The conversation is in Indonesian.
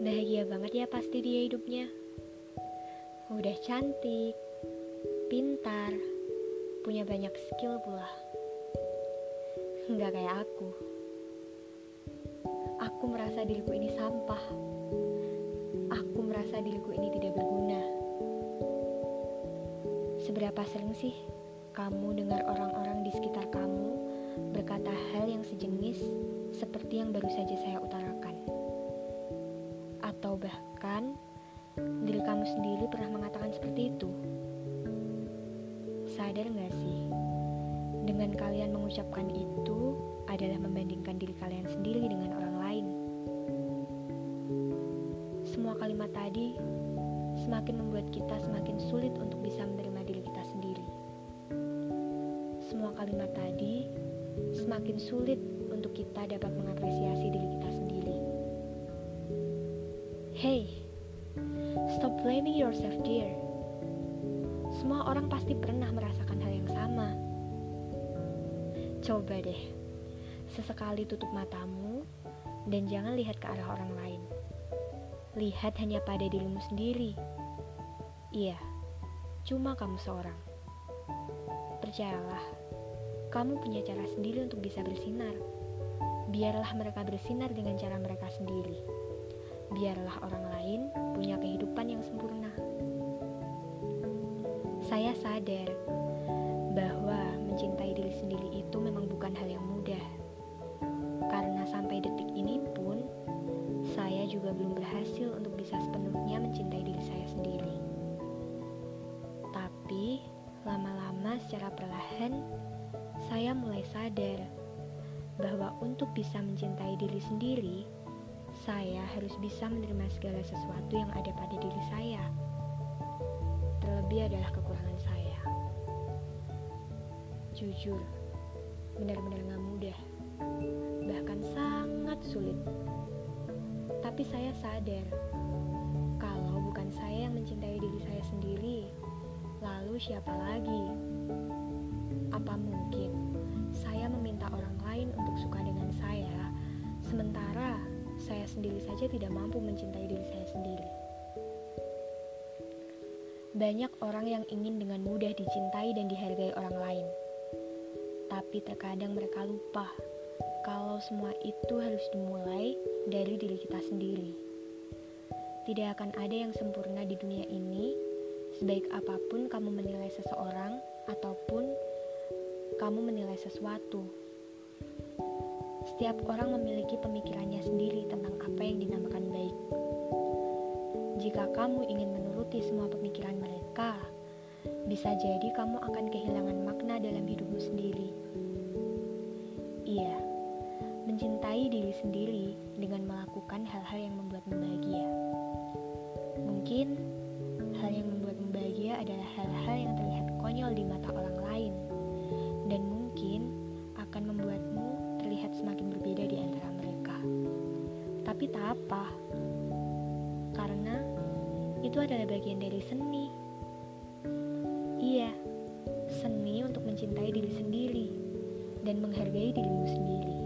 bahagia banget ya pasti dia hidupnya. Udah cantik, pintar, punya banyak skill pula. Nggak kayak aku. Aku merasa diriku ini sampah. Aku merasa diriku ini tidak berguna. Seberapa sering sih kamu dengar orang-orang di sekitar kamu berkata hal yang sejenis seperti yang baru saja saya utarakan? Sendiri pernah mengatakan seperti itu? Sadar gak sih? Dengan kalian mengucapkan itu adalah membandingkan diri kalian sendiri dengan orang lain. Semua kalimat tadi semakin membuat kita semakin sulit untuk bisa menerima diri kita sendiri. Semua kalimat tadi semakin sulit untuk kita dapat mengapresiasi diri kita sendiri. Hey, blaming yourself, dear. Semua orang pasti pernah merasakan hal yang sama. Coba deh, sesekali tutup matamu dan jangan lihat ke arah orang lain. Lihat hanya pada dirimu sendiri. Iya, cuma kamu seorang. Percayalah, kamu punya cara sendiri untuk bisa bersinar. Biarlah mereka bersinar dengan cara mereka sendiri. Biarlah orang lain punya kehidupan yang sempurna. Saya sadar bahwa mencintai diri sendiri itu memang bukan hal yang mudah. Karena sampai detik ini pun, saya juga belum berhasil untuk bisa sepenuhnya mencintai diri saya sendiri. Tapi, lama-lama secara perlahan, saya mulai sadar bahwa untuk bisa mencintai diri sendiri, saya harus bisa menerima segala sesuatu yang ada pada diri saya. Terlebih adalah kekurangan saya. Jujur, benar-benar gak mudah, bahkan sangat sulit. Tapi saya sadar, kalau bukan saya yang mencintai diri saya sendiri, lalu siapa lagi? Apa mungkin saya meminta orang lain untuk suka dengan sendiri saja tidak mampu mencintai diri saya sendiri? Banyak orang yang ingin dengan mudah dicintai dan dihargai orang lain, tapi terkadang mereka lupa kalau semua itu harus dimulai dari diri kita sendiri. Tidak akan ada yang sempurna di dunia ini, sebaik apa pun kamu menilai seseorang ataupun kamu menilai sesuatu. Setiap orang memiliki pemikirannya sendiri tentang apa yang dinamakan baik. Jika kamu ingin menuruti semua pemikiran mereka, bisa jadi kamu akan kehilangan makna dalam hidupmu sendiri. Iya, mencintai diri sendiri dengan melakukan hal-hal yang membuatmu bahagia. Mungkin hal yang membuatmu bahagia adalah hal-hal yang terlihat konyol di mata orang lain, dan mungkin akan membuatmu Tapi tak apa, karena itu adalah bagian dari seni. Iya, seni untuk mencintai diri sendiri dan menghargai dirimu sendiri.